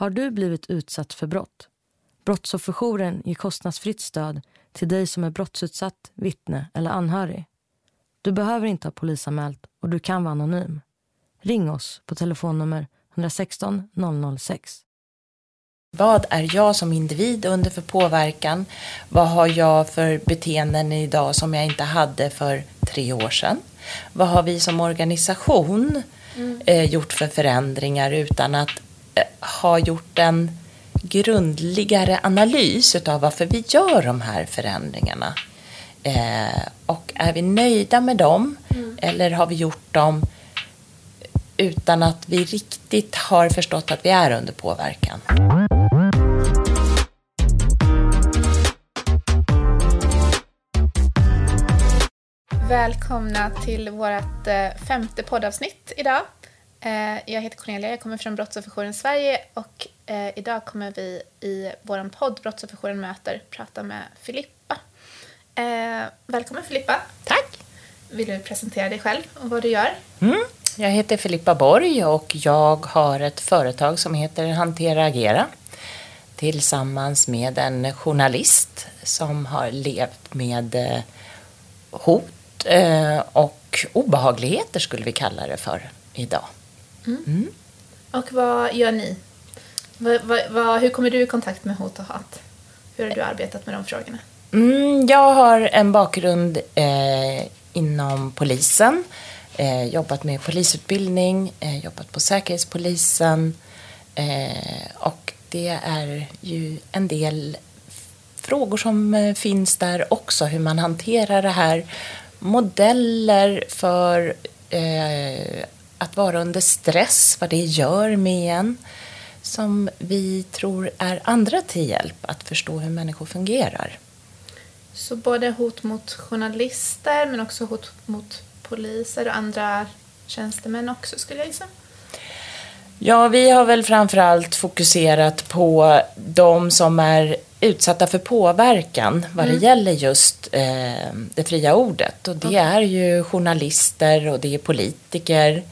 Har du blivit utsatt för brott? Brottsofferjouren ger kostnadsfritt stöd till dig som är brottsutsatt, vittne eller anhörig. Du behöver inte ha polisanmält och du kan vara anonym. Ring oss på telefonnummer 116 006. Vad är jag som individ under för påverkan? Vad har jag för beteenden idag som jag inte hade för tre år sedan? Vad har vi som organisation mm. eh, gjort för förändringar utan att eh, ha gjort en grundligare analys av varför vi gör de här förändringarna? Eh, och är vi nöjda med dem mm. eller har vi gjort dem utan att vi riktigt har förstått att vi är under påverkan? Välkomna till vårt eh, femte poddavsnitt idag. Eh, jag heter Cornelia, jag kommer från Brottsofferjouren Sverige och eh, idag kommer vi i vår podd Brottsofferjouren möter prata med Filippa. Välkommen Filippa. Tack. Vill du presentera dig själv och vad du gör? Mm. Jag heter Filippa Borg och jag har ett företag som heter Hantera Agera tillsammans med en journalist som har levt med hot eh, och obehagligheter skulle vi kalla det för idag. Mm. Mm. Och vad gör ni? Vad, vad, vad, hur kommer du i kontakt med hot och hat? Hur har du arbetat med de frågorna? Mm, jag har en bakgrund eh, inom polisen. Eh, jobbat med polisutbildning, eh, jobbat på Säkerhetspolisen eh, och det är ju en del frågor som eh, finns där också, hur man hanterar det här modeller för eh, att vara under stress, vad det gör med en som vi tror är andra till hjälp att förstå hur människor fungerar. Så både hot mot journalister men också hot mot poliser och andra tjänstemän också skulle jag gissa? Ja, vi har väl framförallt fokuserat på de som är utsatta för påverkan vad det mm. gäller just eh, det fria ordet. Och det okay. är ju journalister och det är politiker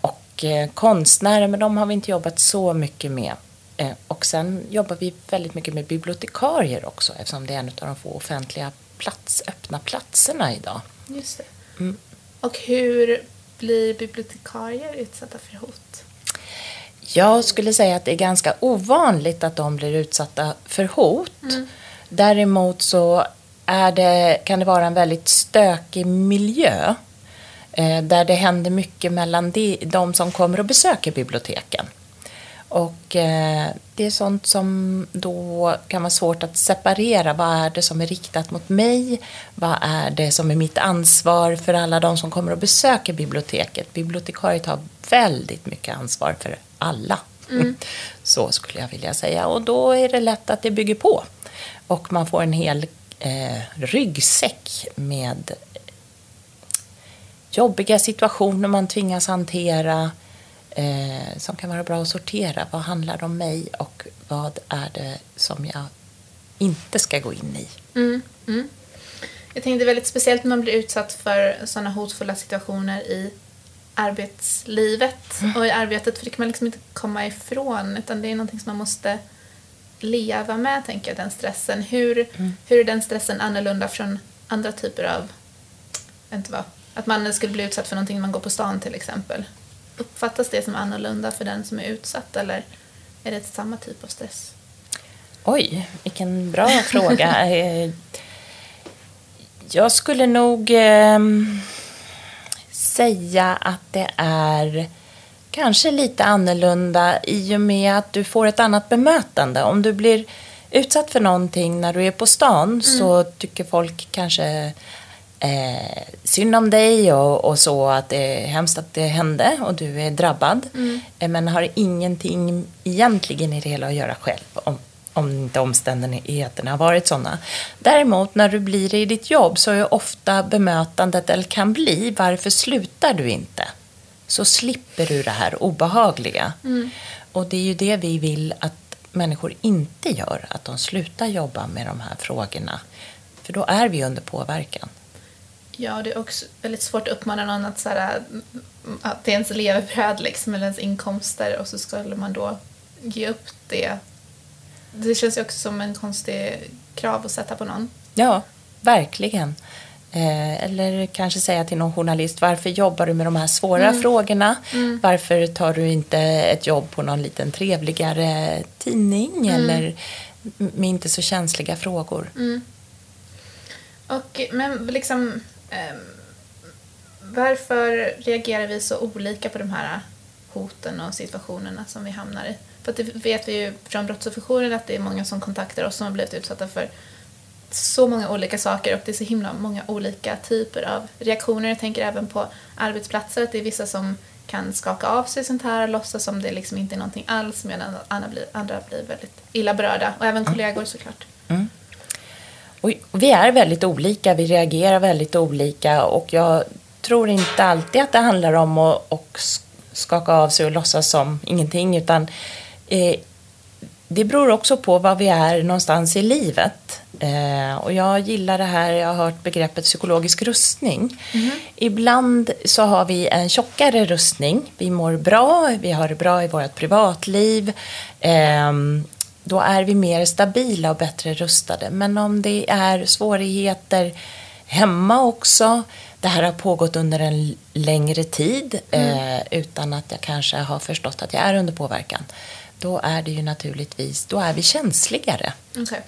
och eh, konstnärer, men de har vi inte jobbat så mycket med. Eh, och sen jobbar vi väldigt mycket med bibliotekarier också eftersom det är en av de få offentliga plats, öppna platserna idag. Just det. Mm. Och hur blir bibliotekarier utsatta för hot? Jag skulle säga att det är ganska ovanligt att de blir utsatta för hot. Mm. Däremot så är det, kan det vara en väldigt stökig miljö eh, där det händer mycket mellan de, de som kommer och besöker biblioteken. Och eh, det är sånt som då kan vara svårt att separera. Vad är det som är riktat mot mig? Vad är det som är mitt ansvar för alla de som kommer och besöker biblioteket? Bibliotekariet har väldigt mycket ansvar för alla. Mm. Så skulle jag vilja säga. Och då är det lätt att det bygger på. Och man får en hel eh, ryggsäck med jobbiga situationer man tvingas hantera eh, som kan vara bra att sortera. Vad handlar om mig och vad är det som jag inte ska gå in i? Mm, mm. Jag tänkte väldigt speciellt när man blir utsatt för sådana hotfulla situationer i arbetslivet mm. och i arbetet för det kan man liksom inte komma ifrån utan det är någonting som man måste leva med, tänker jag, den stressen. Hur, mm. hur är den stressen annorlunda från andra typer av, inte vad, att man skulle bli utsatt för någonting när man går på stan till exempel? Uppfattas det som annorlunda för den som är utsatt eller är det samma typ av stress? Oj, vilken bra fråga. Eh, jag skulle nog eh, säga att det är kanske lite annorlunda i och med att du får ett annat bemötande. Om du blir utsatt för någonting när du är på stan mm. så tycker folk kanske eh, synd om dig och, och, så att det är hemskt att det hände och du är drabbad. Mm. Eh, men har ingenting egentligen i det hela att göra själv om, om inte omständigheterna har varit sådana. Däremot när du blir det i ditt jobb så är ofta bemötandet, eller kan bli, varför slutar du inte? Så slipper du det här obehagliga. Mm. Och det är ju det vi vill att människor inte gör, att de slutar jobba med de här frågorna. För då är vi under påverkan. Ja, det är också väldigt svårt att uppmana någon att, så här, att det är ens levebröd liksom, eller ens inkomster och så skulle man då ge upp det. Det känns ju också som en konstig krav att sätta på någon. Ja, verkligen. Eh, eller kanske säga till någon journalist, varför jobbar du med de här svåra Mm. frågorna? Varför tar du inte ett jobb på någon liten trevligare tidning Mm. eller med inte så känsliga frågor? Och, men liksom, varför reagerar vi så olika på de här hoten och situationerna som vi hamnar i? För att det vet vi ju från brottsofferjouren att det är många som kontaktar oss som har blivit utsatta för så många olika saker och det är så himla många olika typer av reaktioner. Jag tänker även på arbetsplatser, att det är vissa som kan skaka av sig sånt här och låtsas som det liksom inte är någonting alls medan andra blir, andra blir väldigt illa berörda och även kollegor såklart. Och vi är väldigt olika, vi reagerar väldigt olika och jag tror inte alltid att det handlar om att, att skaka av sig och låtsas som ingenting utan eh, det beror också på var vi är någonstans i livet. Eh, och jag gillar det här, jag har hört begreppet psykologisk rustning. Ibland så har vi en tjockare rustning, vi mår bra, vi har det bra i vårt privatliv. ehm, då är vi mer stabila och bättre rustade. Men om det är svårigheter hemma också, det här har pågått under en längre tid eh, utan att jag kanske har förstått att jag är under påverkan. Då är det ju naturligtvis, då är vi känsligare. Okej.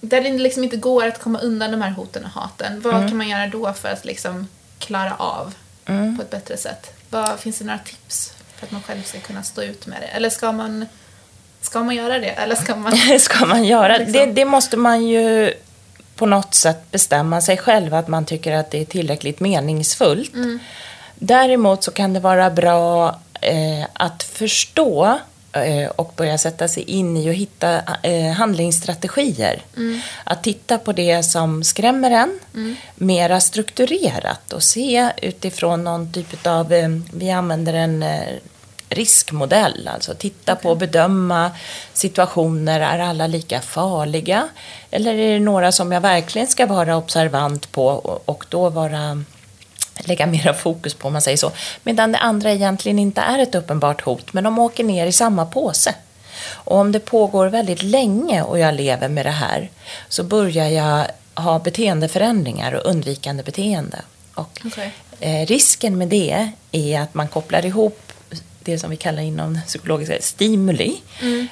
Där det liksom inte går att komma undan de här hoten och haten, vad kan man göra då för att liksom klara av på ett bättre sätt? Vad, finns det några tips för att man själv ska kunna stå ut med det? Eller ska man, ska man göra det? Eller ska man... ska man göra. Liksom. Det, det måste man ju på något sätt bestämma sig själv att man tycker att det är tillräckligt meningsfullt. Däremot så kan det vara bra eh, att förstå eh, och börja sätta sig in i och hitta eh, handlingsstrategier. Att titta på det som skrämmer en mera strukturerat och se utifrån någon typ av, eh, vi använder en eh, riskmodell, alltså titta på och bedöma situationer, är alla lika farliga? Eller är det några som jag verkligen ska vara observant på och, då vara lägga mera fokus på om man säger så. Medan det andra egentligen inte är ett uppenbart hot, men de åker ner i samma påse. Och om det pågår väldigt länge och jag lever med det här så börjar jag ha beteendeförändringar och undvikande beteende. Och Okej. eh, risken med det är att man kopplar ihop det som vi kallar inom psykologiska stimuli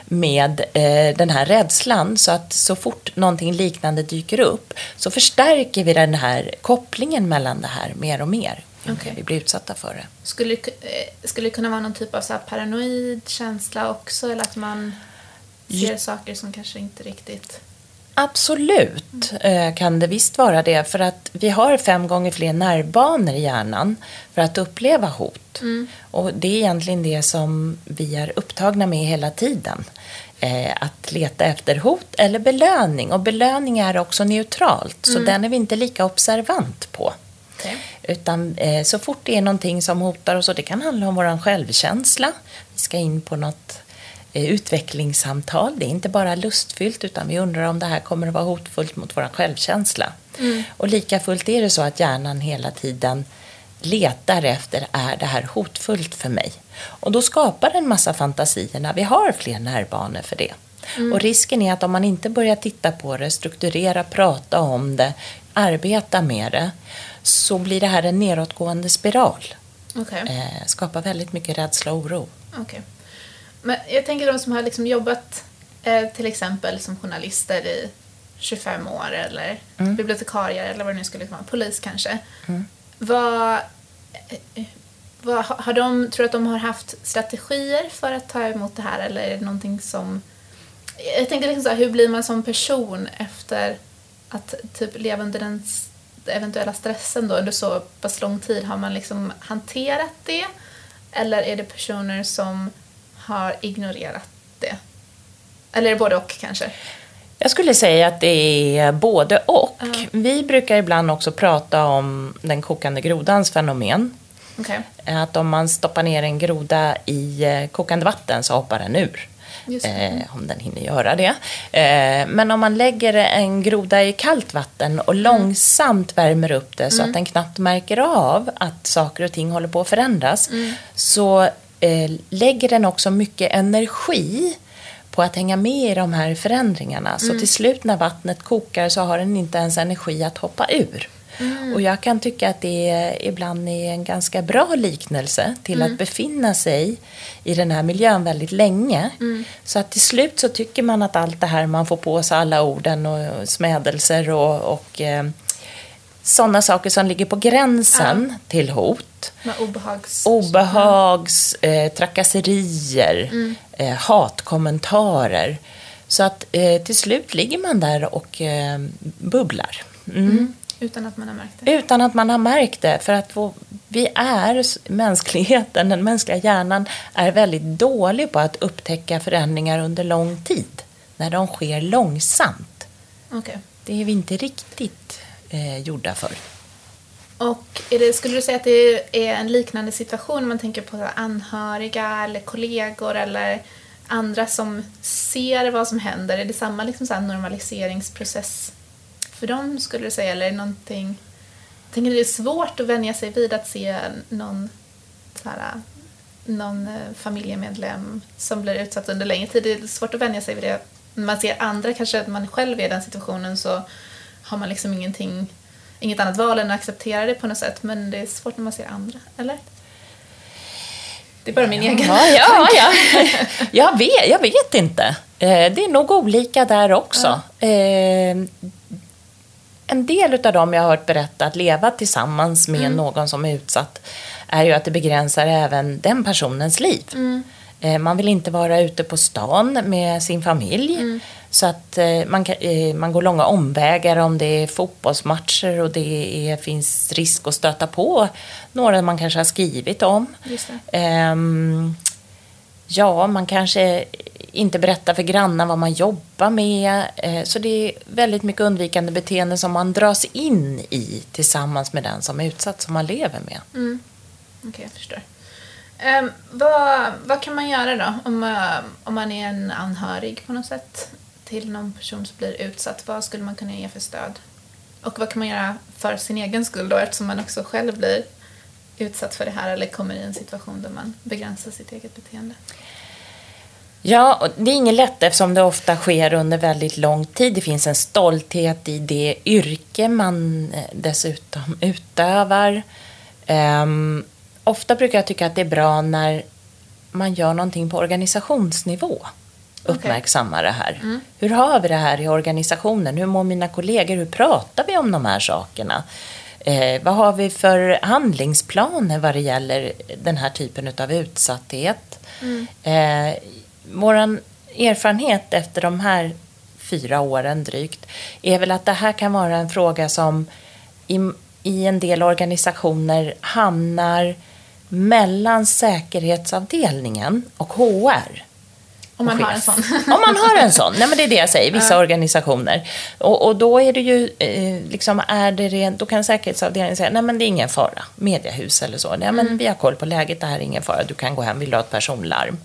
med eh, den här rädslan. Så att så fort någonting liknande dyker upp så förstärker vi den här kopplingen mellan det här mer och mer. Okej. Vi blir utsatta för det. Skulle, eh, skulle det kunna vara någon typ av så paranoid känsla också? Eller att man ser saker som kanske inte riktigt... Absolut eh, kan det visst vara det. För att vi har fem gånger fler nervbanor i hjärnan för att uppleva hot. Och det är egentligen det som vi är upptagna med hela tiden. Eh, att leta efter hot eller belöning. Och belöning är också neutralt, så den är vi inte lika observant på. Okej. Utan eh, så fort det är någonting som hotar oss, och det kan handla om vår självkänsla. Vi ska in på något utvecklingssamtal. Det är inte bara lustfyllt utan vi undrar om det här kommer att vara hotfullt mot vår självkänsla. Och lika fullt är det så att hjärnan hela tiden letar efter, är det här hotfullt för mig? Och då skapar en massa fantasier när vi har fler nervbanor för det. Och risken är att om man inte börjar titta på det, strukturera, prata om det, arbeta med det, så blir det här en nedåtgående spiral. Okej. Eh, skapar väldigt mycket rädsla och oro. Okej. Men jag tänker de som har liksom jobbat eh, till exempel som journalister i 25 år eller bibliotekarier eller vad det nu skulle vara, polis kanske. Vad, eh, vad, har de, tror du att de har haft strategier för att ta emot det här eller är det någonting som... Jag tänker liksom så här, hur blir man som person efter att typ leva under den eventuella stressen då under så pass lång tid? Har man liksom hanterat det? Eller är det personer som har ignorerat det? Eller är det både och kanske? Jag skulle säga att det är både och. Vi brukar ibland också prata om den kokande grodans fenomen. Okej. Att om man stoppar ner en groda i eh, kokande vatten så hoppar den ur. Eh, om den hinner göra det. Eh, men om man lägger en groda i kallt vatten och långsamt värmer upp det så att den knappt märker av att saker och ting håller på att förändras så eh, lägger den också mycket energi på att hänga med i de här förändringarna. Så till slut när vattnet kokar så har den inte ens energi att hoppa ur. Och jag kan tycka att det ibland är en ganska bra liknelse till att befinna sig i den här miljön väldigt länge. Så att till slut så tycker man att allt det här man får på sig alla orden och smädelser och, och eh, sådana saker som ligger på gränsen till hot. Med obehags... Obehags, eh, trakasserier, eh, hatkommentarer. Så att eh, till slut ligger man där och eh, bubblar. Mm. Utan att man har märkt det. Utan att man har märkt det. För att vår, vi är, mänskligheten, den mänskliga hjärnan är väldigt dålig på att upptäcka förändringar under lång tid. När de sker långsamt. Okej. Det är vi inte riktigt eh, gjorda för. Och är det, skulle du säga att det är en liknande situation om man tänker på anhöriga eller kollegor eller andra som ser vad som händer? Är det samma liksom så här normaliseringsprocess för dem skulle du säga? Eller är det någonting... Jag tänker att det är svårt att vänja sig vid att se någon, så här, någon eh, familjemedlem som blir utsatt under längre tid. Det är svårt att vänja sig vid det. När man ser andra, kanske att man själv är i den situationen så har man liksom ingenting, inget annat val än att acceptera det på något sätt. Men det är svårt när man ser andra, eller? Det är bara min egen Ja, ja, ja. Jag, vet, jag vet inte. Eh, Det är nog olika där också. Eh, En del av dem jag har hört berätta att leva tillsammans med någon som är utsatt är ju att det begränsar även den personens liv. Eh, Man vill inte vara ute på stan med sin familj. Så att eh, man, kan, eh, man går långa omvägar om det är fotbollsmatcher och det är, finns risk att stöta på några man kanske har skrivit om. Ehm, ja, man kanske inte berättar för grannar vad man jobbar med. Eh, så det är väldigt mycket undvikande beteende som man dras in i tillsammans med den som är utsatt, som man lever med. Okej, jag förstår. Ehm, vad, vad kan man göra då om, om man är en anhörig på något sätt till någon person som blir utsatt? Vad skulle man kunna ge för stöd? Och vad kan man göra för sin egen skull då eftersom man också själv blir utsatt för det här eller kommer i en situation där man begränsar sitt eget beteende? Ja, och det är inget lätt eftersom det ofta sker under väldigt lång tid. Det finns en stolthet i det yrke man eh, dessutom utövar. Um, ofta brukar jag tycka att det är bra när man gör någonting på organisationsnivå. Uppmärksamma det här. Hur har vi det här i organisationen? Hur mår mina kollegor? Hur pratar vi om de här sakerna? Eh, vad har vi för handlingsplaner vad det gäller den här typen av utsatthet? Eh, våran erfarenhet efter de här fyra åren drygt är väl att det här kan vara en fråga som i, i en del organisationer hamnar mellan säkerhetsavdelningen och HR. Om man har en sån. Om man har en sån. Nej, men det är det jag säger. Vissa organisationer. Och, och då är det ju, eh, liksom, är det rent, då kan säkerhetsavdelningen säga, nej men det är ingen fara. Mediehus eller så. Nej men vi har koll på läget, det här är ingen fara. Du kan gå hem, vill du ha ett personlarm?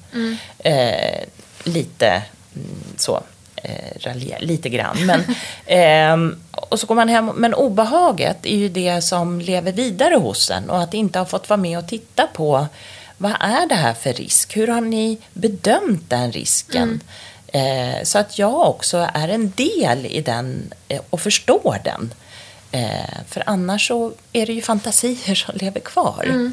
Eh, lite mm, så. Eh, raljer, lite grann. Men, ehm, och så går man hem. Men obehaget är ju det som lever vidare hos en. Och att inte ha fått vara med och titta på vad är det här för risk? Hur har ni bedömt den risken? Eh, så att jag också är en del i den eh, och förstår den. Eh, för annars så är det ju fantasier som lever kvar.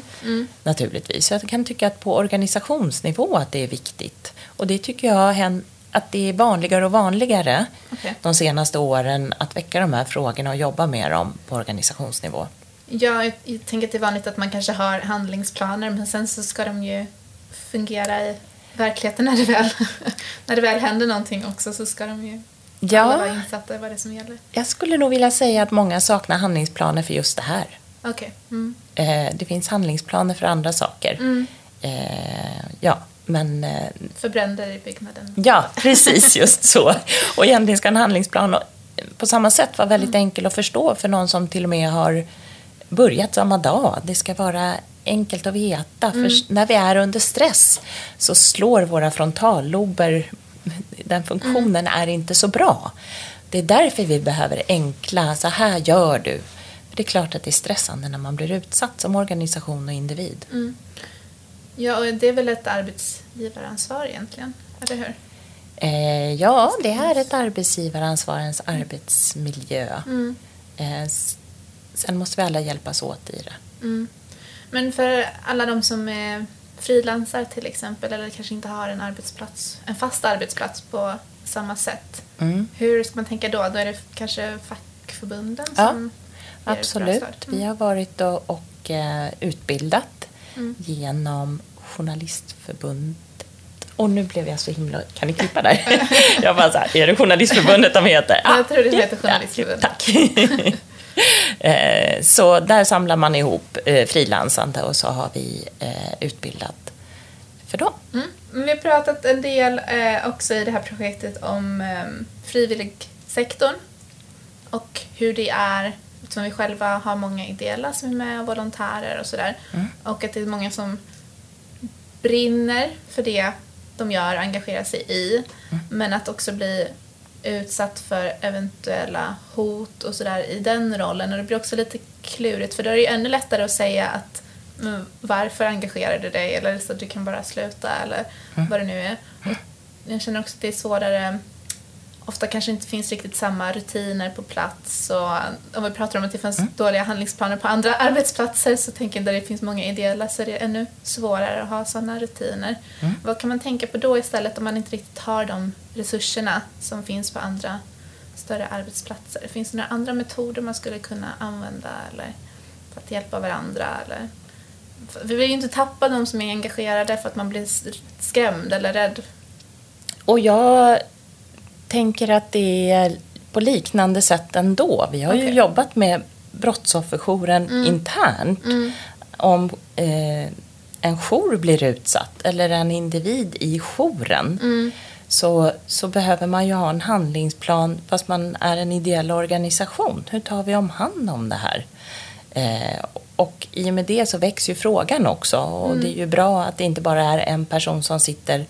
Naturligtvis. Så jag kan tycka att på organisationsnivå att det är viktigt. Och det tycker jag att det är vanligare och vanligare Okej. de senaste åren att väcka de här frågorna och jobba med dem på organisationsnivå. Ja, jag, jag tänker att det är vanligt att man kanske har handlingsplaner men sen så ska de ju fungera i verkligheten när det väl, när det väl händer någonting också så ska de ju Ja. alla vara insatta i vad det är som gäller. Jag skulle nog vilja säga att många saknar handlingsplaner för just det här. Okej. Mm. Eh, det finns handlingsplaner för andra saker. Eh, ja, men eh, För bränder i byggnaden. ja, precis just så. Och egentligen ska en handlingsplan på samma sätt vara väldigt enkel att förstå för någon som till och med har börjat samma dag. Det ska vara enkelt att veta. För när vi är under stress så slår våra frontallober, den funktionen är inte så bra. Det är därför vi behöver enkla, så här gör du. För det är klart att det är stressande när man blir utsatt som organisation och individ. Ja, och det är väl ett arbetsgivaransvar egentligen, eller hur? Eh, ja, det är ett arbetsgivaransvar, ens arbetsmiljö. Mm. Eh, sen måste vi alla hjälpas åt i det. Mm. Men för alla de som är frilansar till exempel eller kanske inte har en arbetsplats, en fast arbetsplats på samma sätt. Mm. Hur ska man tänka då? Då är det kanske fackförbunden Ja, som ger Absolut. Mm. Vi har varit och, och eh, utbildat Mm. genom Journalistförbundet. Och nu blev jag så himla... Kan ni klippa där? jag bara så här, är det Journalistförbundet de heter? Jag tror det ja, heter Journalistförbundet. Ja, tack. Eh, så där samlar man ihop eh, frilansande och så har vi eh, utbildat för dem. Mm. Vi har pratat en del också i det här projektet om frivilligsektorn och hur det är, eftersom vi själva har många ideella som är med och volontärer och sådär. Och att det är många som brinner för det de gör och engagerar sig i. Men att också bli utsatt för eventuella hot och sådär i den rollen. Och det blir också lite klurigt för då är det ju ännu lättare att säga att men varför engagerar du dig? Eller så att du kan bara sluta eller vad det nu är. Och jag känner också att det är svårare Ofta kanske inte finns riktigt samma rutiner på plats och om vi pratar om att det finns dåliga handlingsplaner på andra arbetsplatser så tänker jag där det finns många ideella så är det ännu svårare att ha sådana rutiner. Vad kan man tänka på då istället om man inte riktigt har de resurserna som finns på andra större arbetsplatser? Finns det några andra metoder man skulle kunna använda eller för att hjälpa varandra? Eller? Vi vill ju inte tappa de som är engagerade för att man blir skrämd eller rädd. Och jag tänker att det är på liknande sätt ändå. Vi har ju Okej. jobbat med brottsofferjouren Mm. internt. Om eh, en jour blir utsatt eller en individ i jouren Mm. så, så behöver man ju ha en handlingsplan fast man är en ideell organisation. Hur tar vi om hand om det här? Eh, och i och med det så växer ju frågan också och det är ju bra att det inte bara är en person som sitter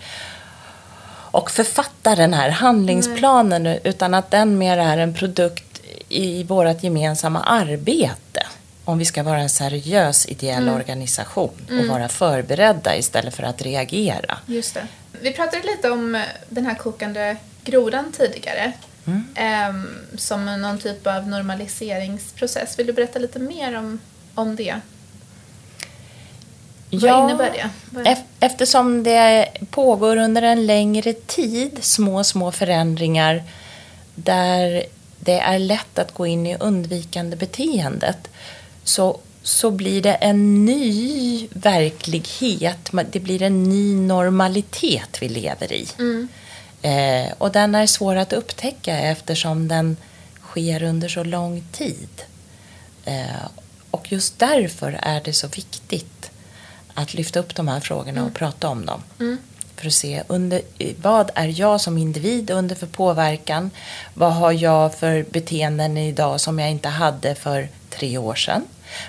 och författar den här handlingsplanen utan att den mer är en produkt i vårt gemensamma arbete. Om vi ska vara en seriös ideell organisation och vara förberedda istället för att reagera. Just det. Vi pratade lite om den här kokande grodan tidigare. Ehm, som någon typ av normaliseringsprocess. Vill du berätta lite mer om, om det? Vad innebär det? Vad- ef- Eftersom det pågår under en längre tid små, små förändringar där det är lätt att gå in i undvikande beteendet så, så blir det en ny verklighet. Det blir en ny normalitet vi lever i. Mm. Eh, och den är svår att upptäcka eftersom den sker under så lång tid. Eh, och just därför är det så viktigt att lyfta upp de här frågorna och prata om dem. Mm. För att se under, vad är jag som individ under för påverkan? Vad har jag för beteenden idag som jag inte hade för tre år sedan?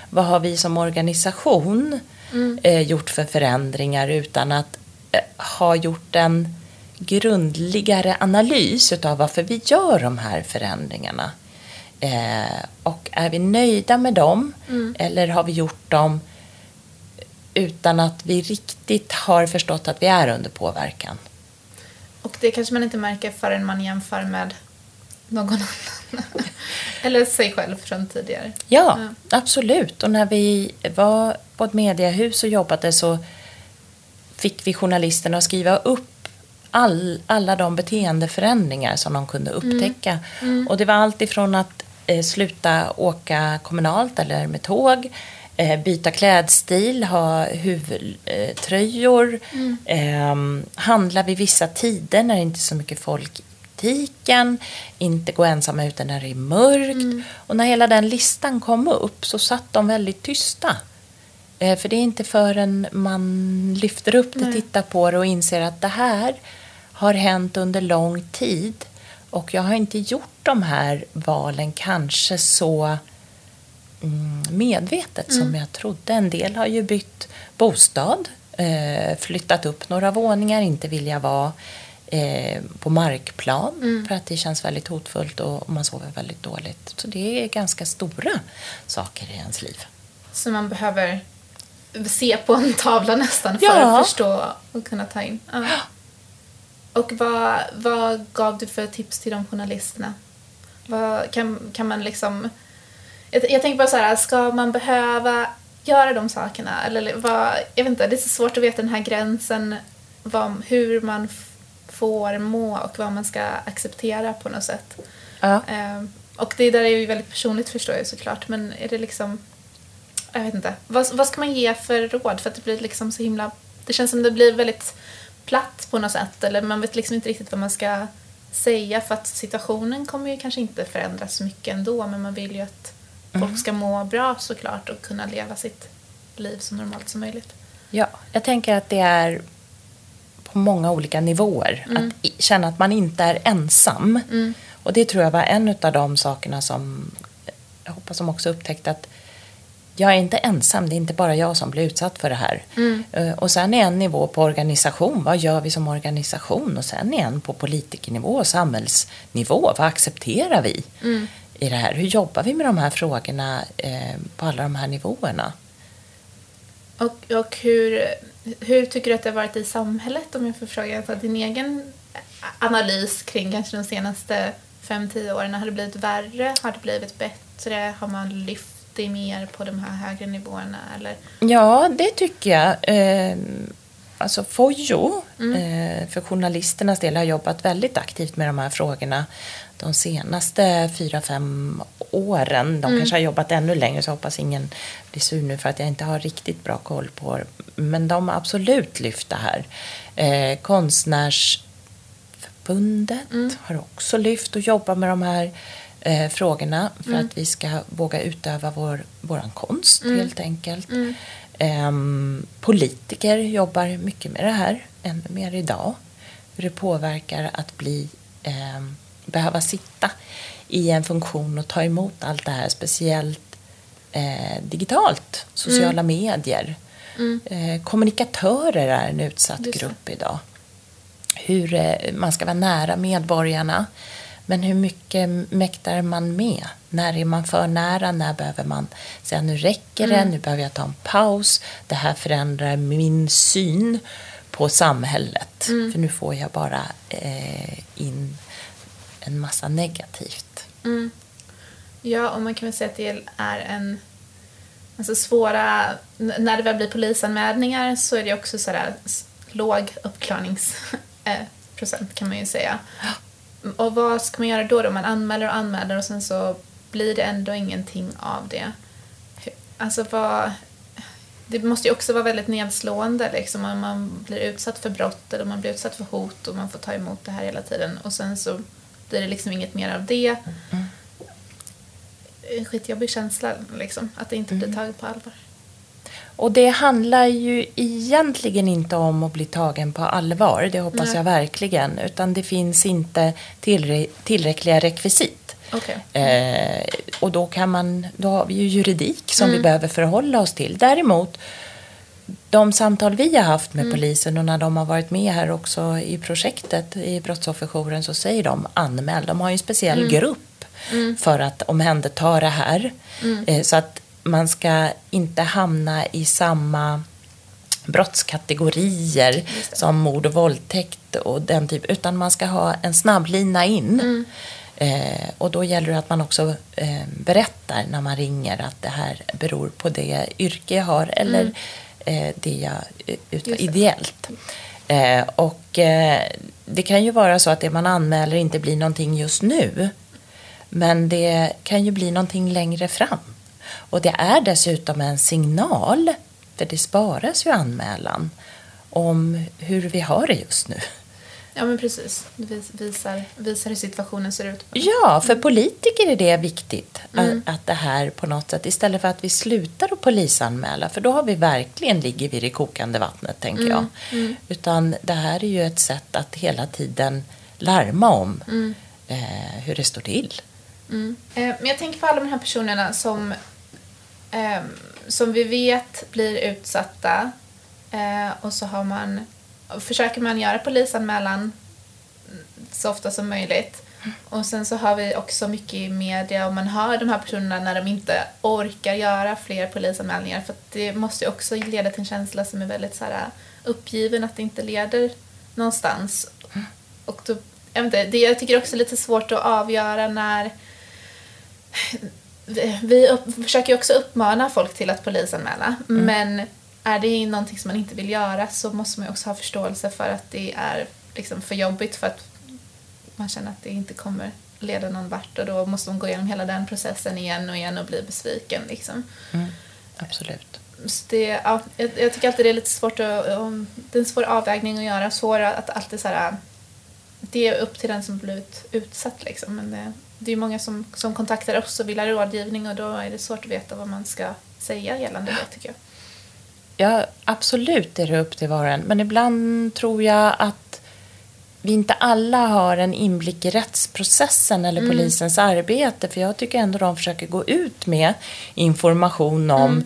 Vad har vi som organisation eh, gjort för förändringar utan att eh, ha gjort en grundligare analys utav varför vi gör de här förändringarna? Eh, och är vi nöjda med dem eller har vi gjort dem utan att vi riktigt har förstått att vi är under påverkan? Och det kanske man inte märker förrän man jämför med någon annan. Eller sig själv från tidigare. Ja, Ja. absolut. Och när vi var på ett mediehus och jobbade så fick vi journalisterna att skriva upp all, alla de beteendeförändringar som de kunde upptäcka. Och det var allt ifrån att eh, sluta åka kommunalt eller med tåg, byta klädstil, ha huvudtröjor, eh, handla vid vissa tider när det inte är så mycket folk i butiken, inte gå ensamma ute när det är mörkt. Och när hela den listan kom upp så satt de väldigt tysta. Eh, För det är inte förrän man lyfter upp det, Nej. tittar på det och inser att det här har hänt under lång tid. Och jag har inte gjort de här valen kanske så mm, medvetet som jag trodde. En del har ju bytt bostad, eh, flyttat upp några våningar, inte vilja vara eh, på markplan för att det känns väldigt hotfullt och man sover väldigt dåligt. Så det är ganska stora saker i ens liv. Så man behöver se på en tavla nästan för Ja. att förstå och kunna ta in. Ja. Och vad, vad gav du för tips till de journalisterna? Vad, kan, kan man liksom... Jag, jag tänker bara så här, ska man behöva göra de sakerna? Eller vad, jag vet inte, det är så svårt att veta den här gränsen, vad, hur man får må och vad man ska acceptera på något sätt. Ja. Eh, och det där är ju väldigt personligt förstår jag såklart, men är det liksom... Jag vet inte. Vad, vad ska man ge för råd? För att det blir liksom så himla... Det känns som det blir väldigt platt på något sätt, eller man vet liksom inte riktigt vad man ska säga för att situationen kommer ju kanske inte förändras så mycket ändå, men man vill ju att folk ska må bra såklart och kunna leva sitt liv så normalt som möjligt. Ja, jag tänker att det är på många olika nivåer. Att i- känna att man inte är ensam. Och det tror jag var en av de sakerna som jag hoppas de också upptäckte att jag är inte ensam, det är inte bara jag som blir utsatt för det här. Eh, Och sen är en nivå på organisation, vad gör vi som organisation? Och sen är en på politikernivå och samhällsnivå, vad accepterar vi i det här? Hur jobbar vi med de här frågorna eh, på alla de här nivåerna? Och, och hur, hur tycker du att det har varit i samhället om jag får fråga alltså, din egen analys kring kanske de senaste fem tio åren? Har det blivit värre? Har det blivit bättre? Har man lyft det mer på de här högre nivåerna? Eller? Ja, det tycker jag. Eh, alltså Fojo, eh, för journalisternas del, har jobbat väldigt aktivt med de här frågorna de senaste fyra, fem åren. De kanske har jobbat ännu längre, så hoppas ingen blir sur nu för att jag inte har riktigt bra koll på. Men de har absolut lyft det här. Eh, Konstnärsförbundet har också lyft och jobbar med de här eh, frågorna för att vi ska våga utöva vår våran konst helt enkelt. Ehm, politiker jobbar mycket med det här, ännu mer idag. Hur det påverkar att bli, ehm, behöva sitta i en funktion och ta emot allt det här, speciellt eh, digitalt, sociala medier. Eh, kommunikatörer är en utsatt Just grupp idag hur eh, man ska vara nära medborgarna. Men hur mycket mäktar man med? När är man för nära? När behöver man säga nu räcker det, nu behöver jag ta en paus. Det här förändrar min syn på samhället. För nu får jag bara eh, in en massa negativt. Mm. Ja, och man kan väl säga att det är en... Alltså svåra... När det väl blir polisanmälningar så är det också så här låg uppklaringsprocent kan man ju säga. Och vad ska man göra då? då? Man anmäler och anmäler och sen så blir det ändå ingenting av det. Alltså vad... Det måste ju också vara väldigt nedslående liksom, om man blir utsatt för brott eller man blir utsatt för hot och man får ta emot det här hela tiden och sen så blir det liksom inget mer av det. En skitjobbig känsla liksom, att det inte blir taget på allvar. Och det handlar ju egentligen inte om att bli tagen på allvar, det hoppas Nej. jag verkligen. Utan det finns inte tillre- tillräckliga rekvisit. Okej. Eh, och då, kan man, då har vi ju juridik som vi behöver förhålla oss till. Däremot, de samtal vi har haft med polisen och när de har varit med här också i projektet i Brottsofferjouren så säger de anmäl. De har ju en speciell grupp för att omhänderta det här. Eh, så att man ska inte hamna i samma brottskategorier som mord och våldtäkt och den typ, utan man ska ha en snabblina in. Eh, och då gäller det att man också eh, berättar när man ringer att det här beror på det yrke jag har eller eh, det jag eh, utför ideellt. Eh, och eh, det kan ju vara så att det man anmäler inte blir någonting just nu. Men det kan ju bli någonting längre fram. Och det är dessutom en signal, för det sparas ju anmälan, om hur vi har det just nu. Ja men precis. Det vis- visar, visar hur situationen ser ut. Ja, för politiker är det viktigt att, att det här på något sätt, istället för att vi slutar att polisanmäla, för då har vi verkligen ligger vi i det kokande vattnet, tänker jag. Utan det här är ju ett sätt att hela tiden larma om eh, hur det står till. Mm. Eh, Men jag tänker på alla de här personerna som, eh, som vi vet blir utsatta eh, och så har man, försöker man göra polisanmälan så ofta som möjligt. Och sen så har vi också mycket i media och man hör de här personerna när de inte orkar göra fler polisanmälningar. För att det måste ju också leda till en känsla som är väldigt så här uppgiven att det inte leder någonstans. Och då, jag, vet inte, det, jag tycker också är lite svårt att avgöra när vi, upp, försöker ju också uppmana folk till att polisanmäla. Men är det någonting som man inte vill göra så måste man också ha förståelse för att det är liksom för jobbigt för att man känner att det inte kommer leda någon vart och då måste man gå igenom hela den processen igen och igen och bli besviken. Liksom. Mm, absolut. Så det, ja, jag, jag tycker alltid det är lite svårt att, um, det är en svår avvägning att göra, svår att alltid så här, det är upp till den som blivit utsatt liksom. Men det, det är många som, som kontaktar oss och vill ha rådgivning och då är det svårt att veta vad man ska säga gällande det tycker jag. Ja, absolut är det upp till var och en. Men ibland tror jag att vi inte alla har en inblick i rättsprocessen eller polisens arbete. För jag tycker ändå de försöker gå ut med information om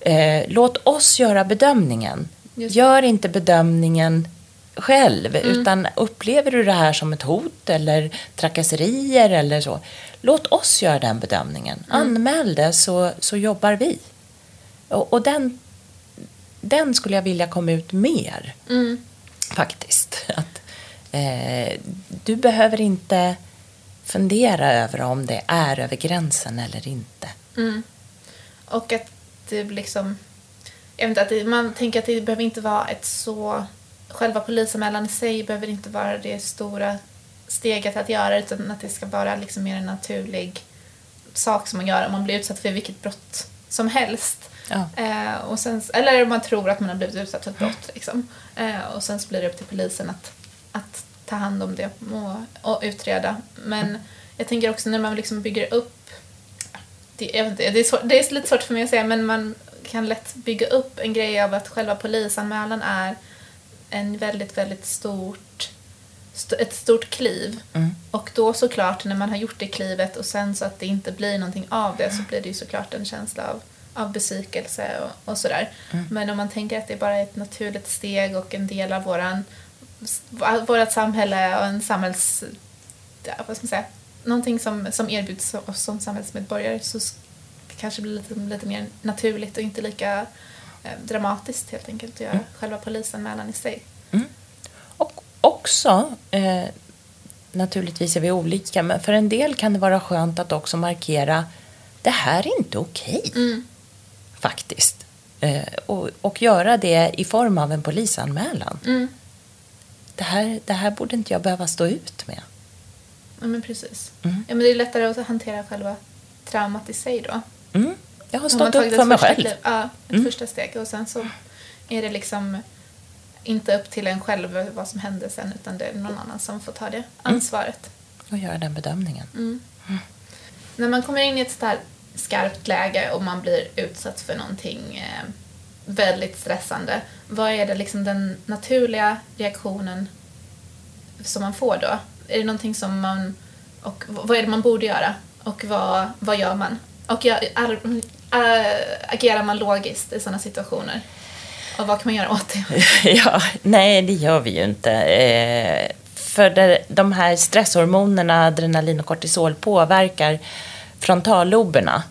eh, låt oss göra bedömningen. Gör inte bedömningen själv. Utan upplever du det här som ett hot eller trakasserier eller så. Låt oss göra den bedömningen. Anmäl det så, så jobbar vi. Och, och den, den skulle jag vilja komma ut mer Mm. faktiskt. Att, eh, du behöver inte fundera över om det är över gränsen eller inte. Mm. Och att det liksom... Jag vet inte, att det, man tänker att det behöver inte vara ett så... Själva polisanmälan i sig behöver inte vara det stora steget att göra utan att det ska vara liksom mer en naturlig sak som man gör om man blir utsatt för vilket brott som helst. Ja. Eh, och sen, eller man tror att man har blivit utsatt för ett brott. Liksom. Eh, och sen så blir det upp till polisen att, att ta hand om det och, och utreda. Men jag tänker också när man liksom bygger upp det, jag vet inte, det, är svår, det är lite svårt för mig att säga men man kan lätt bygga upp en grej av att själva polisanmälan är en väldigt, väldigt stort st- ett stort kliv. Mm. Och då såklart när man har gjort det klivet och sen så att det inte blir någonting av det så blir det ju såklart en känsla av, av besvikelse och, och sådär. Men om man tänker att det bara är ett naturligt steg och en del av våran, vårat samhälle och en samhälls... Vad ska man säga? Någonting som, som erbjuds oss som samhällsmedborgare så det kanske blir lite, lite mer naturligt och inte lika eh, dramatiskt helt enkelt att göra själva polisanmälan i sig. Och också, eh, naturligtvis är vi olika, men för en del kan det vara skönt att också markera det här är inte okej. Mm. Faktiskt. Eh, och, och göra det i form av en polisanmälan. Mm. Det, här, det här borde inte jag behöva stå ut med. Ja, men precis. Mm. Ja, men det är lättare att hantera själva traumat i sig då. Mm. Jag har stått upp för mig själv. kliv- Ja, ett Mm. första steg. Och sen så är det liksom inte upp till en själv vad som hände sen utan det är någon annan som får ta det ansvaret. Och göra den bedömningen. Mm. När man kommer in i ett sånt här skarpt läge och man blir utsatt för någonting eh, väldigt stressande, vad är det liksom den naturliga reaktionen som man får då? Är det någonting som man... Och vad är det man borde göra? Och vad, vad gör man? Och jag, är, äh, agerar man logiskt i sådana situationer? Och vad kan man göra åt det? ja, nej, det gör vi ju inte. Eh, för det, de här stresshormonerna, adrenalin och kortisol, påverkar frontalloberna.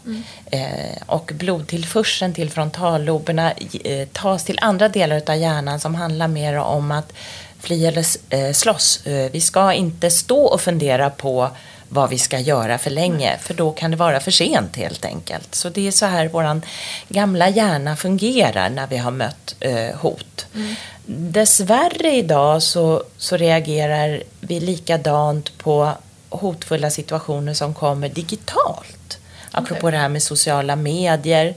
Eh, och blodtillförseln till frontalloberna eh, tas till andra delar av hjärnan som handlar mer om att fly eller eh, slåss. Vi ska inte stå och fundera på vad vi ska göra för länge, för då kan det vara för sent helt enkelt. Så det är så här vår gamla hjärna fungerar när vi har mött hot. Dessvärre idag så, så reagerar vi likadant på hotfulla situationer som kommer digitalt. Apropå Okej. det här med sociala medier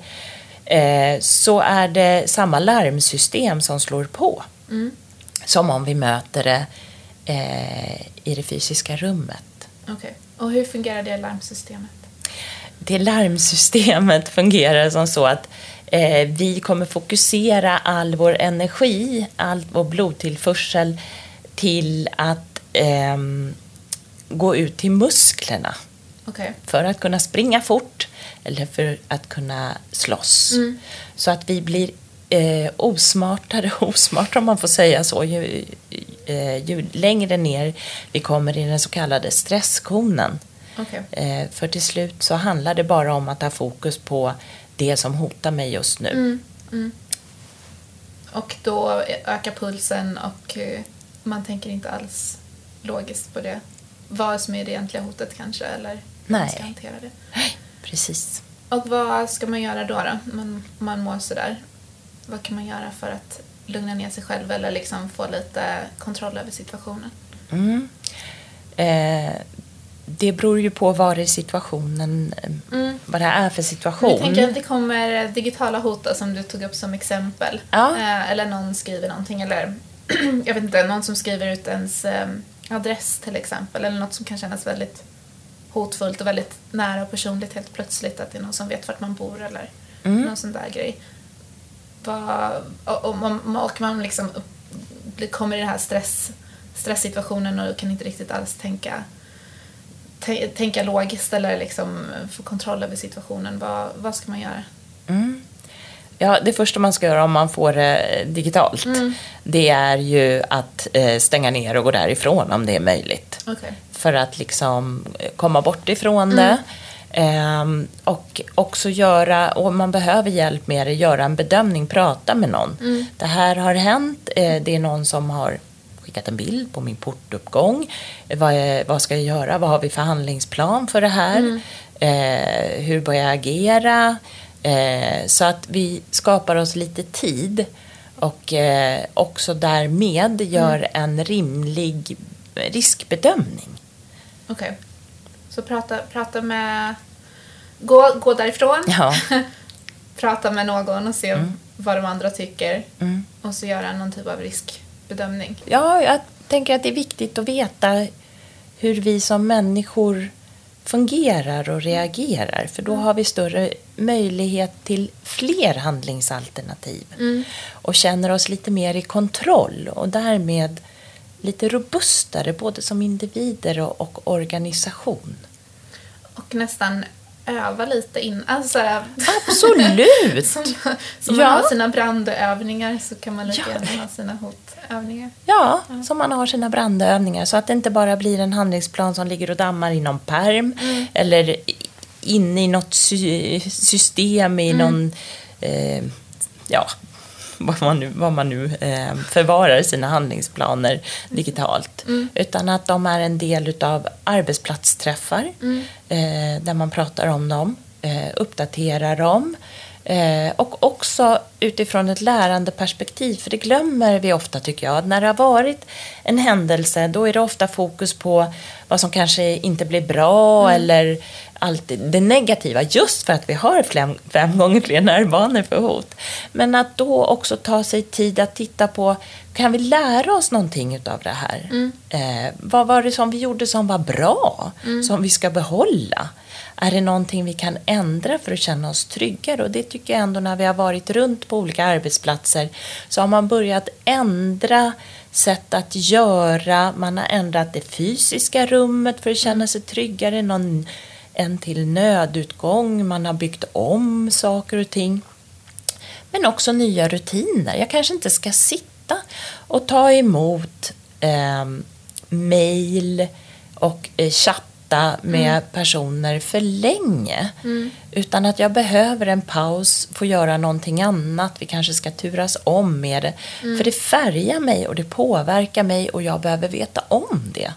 eh, så är det samma larmsystem som slår på. Som om vi möter det eh, i det fysiska rummet. Okej. Och hur fungerar det larmsystemet? Det larmsystemet fungerar som så att eh, vi kommer fokusera all vår energi, all vår blodtillförsel till att ehm, gå ut till musklerna Okej. för att kunna springa fort eller för att kunna slåss. Så att vi blir eh, osmartare och osmartare om man får säga så ju, eh, ju längre ner vi kommer i den så kallade stresskonen. Okej. Eh, för till slut så handlar det bara om att ha fokus på det som hotar mig just nu. Mm, mm. Och då ökar pulsen och eh, man tänker inte alls logiskt på det. Vad som är det egentliga hotet kanske eller hur man Nej. ska hantera det. Precis. Och vad ska man göra då? då? Man, man mår sådär. Vad kan man göra för att lugna ner sig själv eller liksom få lite kontroll över situationen? Mm. Eh, det beror ju på vad det är situationen, Mm. vad det är för situation. Jag tänker att det kommer digitala hot då, som du tog upp som exempel. Ja. Eh, eller någon skriver någonting eller jag vet inte, någon som skriver ut ens eh, adress till exempel. Eller något som kan kännas väldigt hotfullt och väldigt nära och personligt helt plötsligt. Att det är någon som vet vart man bor eller Mm. någon sån där grej. Vad, och, och, man- och man liksom kommer i den här stress, stresssituationen och kan inte riktigt alls tänka tä- tänka logiskt eller liksom få kontroll över situationen. Vad, vad ska man göra? Mm. Ja, det första man ska göra om man får det digitalt, Mm. det är ju att eh, stänga ner och gå därifrån om det är möjligt. Okej. För att liksom eh, komma bort ifrån Mm. det. Ehm, och också göra, och man behöver hjälp med det, göra en bedömning, prata med någon. Mm. Det här har hänt, eh, det är någon som har skickat en bild på min portuppgång. Eh, Vad, är, vad ska jag göra? Vad har vi för handlingsplan för det här? Mm. Eh, hur bör jag agera? Eh, så att vi skapar oss lite tid och eh, också därmed gör Mm. en rimlig riskbedömning. Okej. Så prata, prata med... Gå, gå därifrån. Ja. prata med någon och se vad de andra tycker. Mm. Och så göra någon typ av riskbedömning. ja, jag tänker att det är viktigt att veta hur vi som människor fungerar och reagerar. För då har vi större möjlighet till fler handlingsalternativ. Mm. Och känner oss lite mer i kontroll och därmed lite robustare både som individer och, och organisation. Och nästan öva lite in. Alltså, Absolut! som som Ja. man har sina brandövningar så kan man lika Ja. gärna ha sina hotövningar. Ja, som man har sina brandövningar så att det inte bara blir en handlingsplan som ligger och dammar i någon perm eller i- inne i något sy- system i någon, eh, ja, vad man nu, vad man nu eh, förvarar sina handlingsplaner digitalt. Utan att de är en del utav arbetsplatsträffar eh, där man pratar om dem, eh, uppdaterar dem Eh, och också utifrån ett lärandeperspektiv, för det glömmer vi ofta tycker jag. När det har varit en händelse, då är det ofta fokus på vad som kanske inte blir bra eller allt det negativa, just för att vi har fem, gånger fler nervbanor för hot. Men att då också ta sig tid att titta på, kan vi lära oss någonting utav det här? Eh, vad var det som vi gjorde som var bra, som vi ska behålla? Är det någonting vi kan ändra för att känna oss tryggare? Och det tycker jag ändå när vi har varit runt på olika arbetsplatser så har man börjat ändra sätt att göra. Man har ändrat det fysiska rummet för att känna sig tryggare. Någon, en till nödutgång. Man har byggt om saker och ting. Men också nya rutiner. Jag kanske inte ska sitta och ta emot eh, mejl och eh, chatta med personer för länge. Utan att jag behöver en paus, få göra någonting annat. Vi kanske ska turas om med det. För det färgar mig och det påverkar mig och jag behöver veta om det.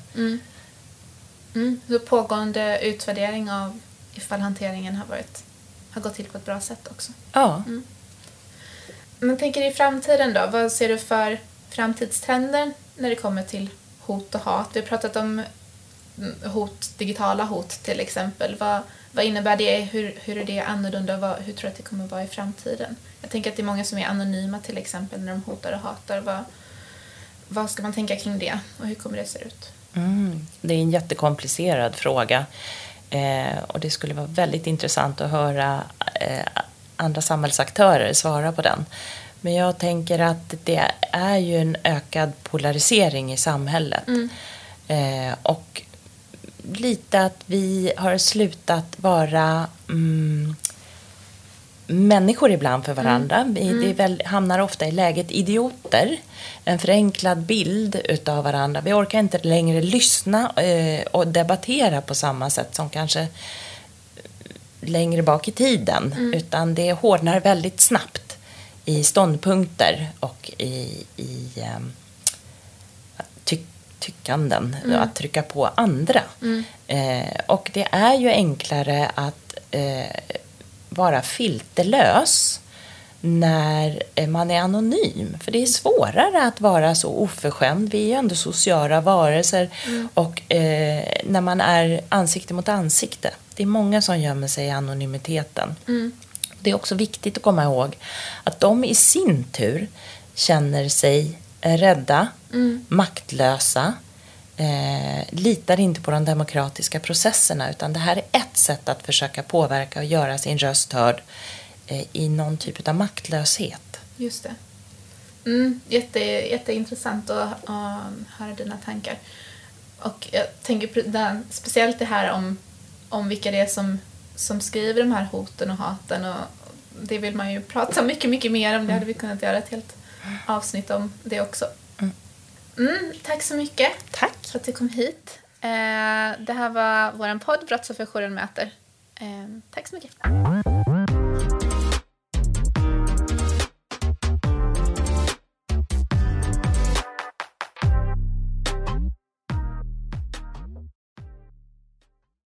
Mm. Så pågående utvärdering av ifall hanteringen har, varit, har gått till på ett bra sätt också. Ja. Men tänker i framtiden då, vad ser du för framtidstrender när det kommer till hot och hat? Vi har pratat om mm, hot, digitala hot till exempel. Vad, vad innebär det? Hur, hur är det annorlunda? Vad, hur tror du att det kommer vara i framtiden? Jag tänker att det är många som är anonyma till exempel när de hotar och hatar. Vad, vad ska man tänka kring det och hur kommer det se ut? Mm, det är en jättekomplicerad fråga. Eh, och det skulle vara väldigt intressant att höra eh, andra samhällsaktörer svara på den. Men jag tänker att det är ju en ökad polarisering i samhället. Eh, och lite att vi har slutat vara mm, människor ibland för varandra. Vi det är väl, hamnar ofta i läget idioter. En förenklad bild utav varandra. Vi orkar inte längre lyssna eh, och debattera på samma sätt som kanske längre bak i tiden. Utan det hårdnar väldigt snabbt i ståndpunkter och i, i ehm, ty tyckanden. Att trycka på andra. Eh, och det är ju enklare att eh, vara filterlös när eh, man är anonym. För det är svårare att vara så oförskämd. Vi är ju ändå sociala varelser. Och eh, när man är ansikte mot ansikte. Det är många som gömmer sig i anonymiteten. Det är också viktigt att komma ihåg att de i sin tur känner sig rädda, maktlösa, eh, litar inte på de demokratiska processerna utan det här är ett sätt att försöka påverka och göra sin röst hörd eh, i någon typ av maktlöshet. Just det. Mm, jätte, jätteintressant att, att höra dina tankar. Och jag tänker på den, speciellt det här om, om vilka det är som, som skriver de här hoten och haten. Och det vill man ju prata mycket, mycket mer om. Det hade vi kunnat göra ett helt avsnitt om det också. Mm, tack så mycket Tack! för att du kom hit. Eh, det här var vår podd Brottsofferjouren möter. Eh, tack så mycket.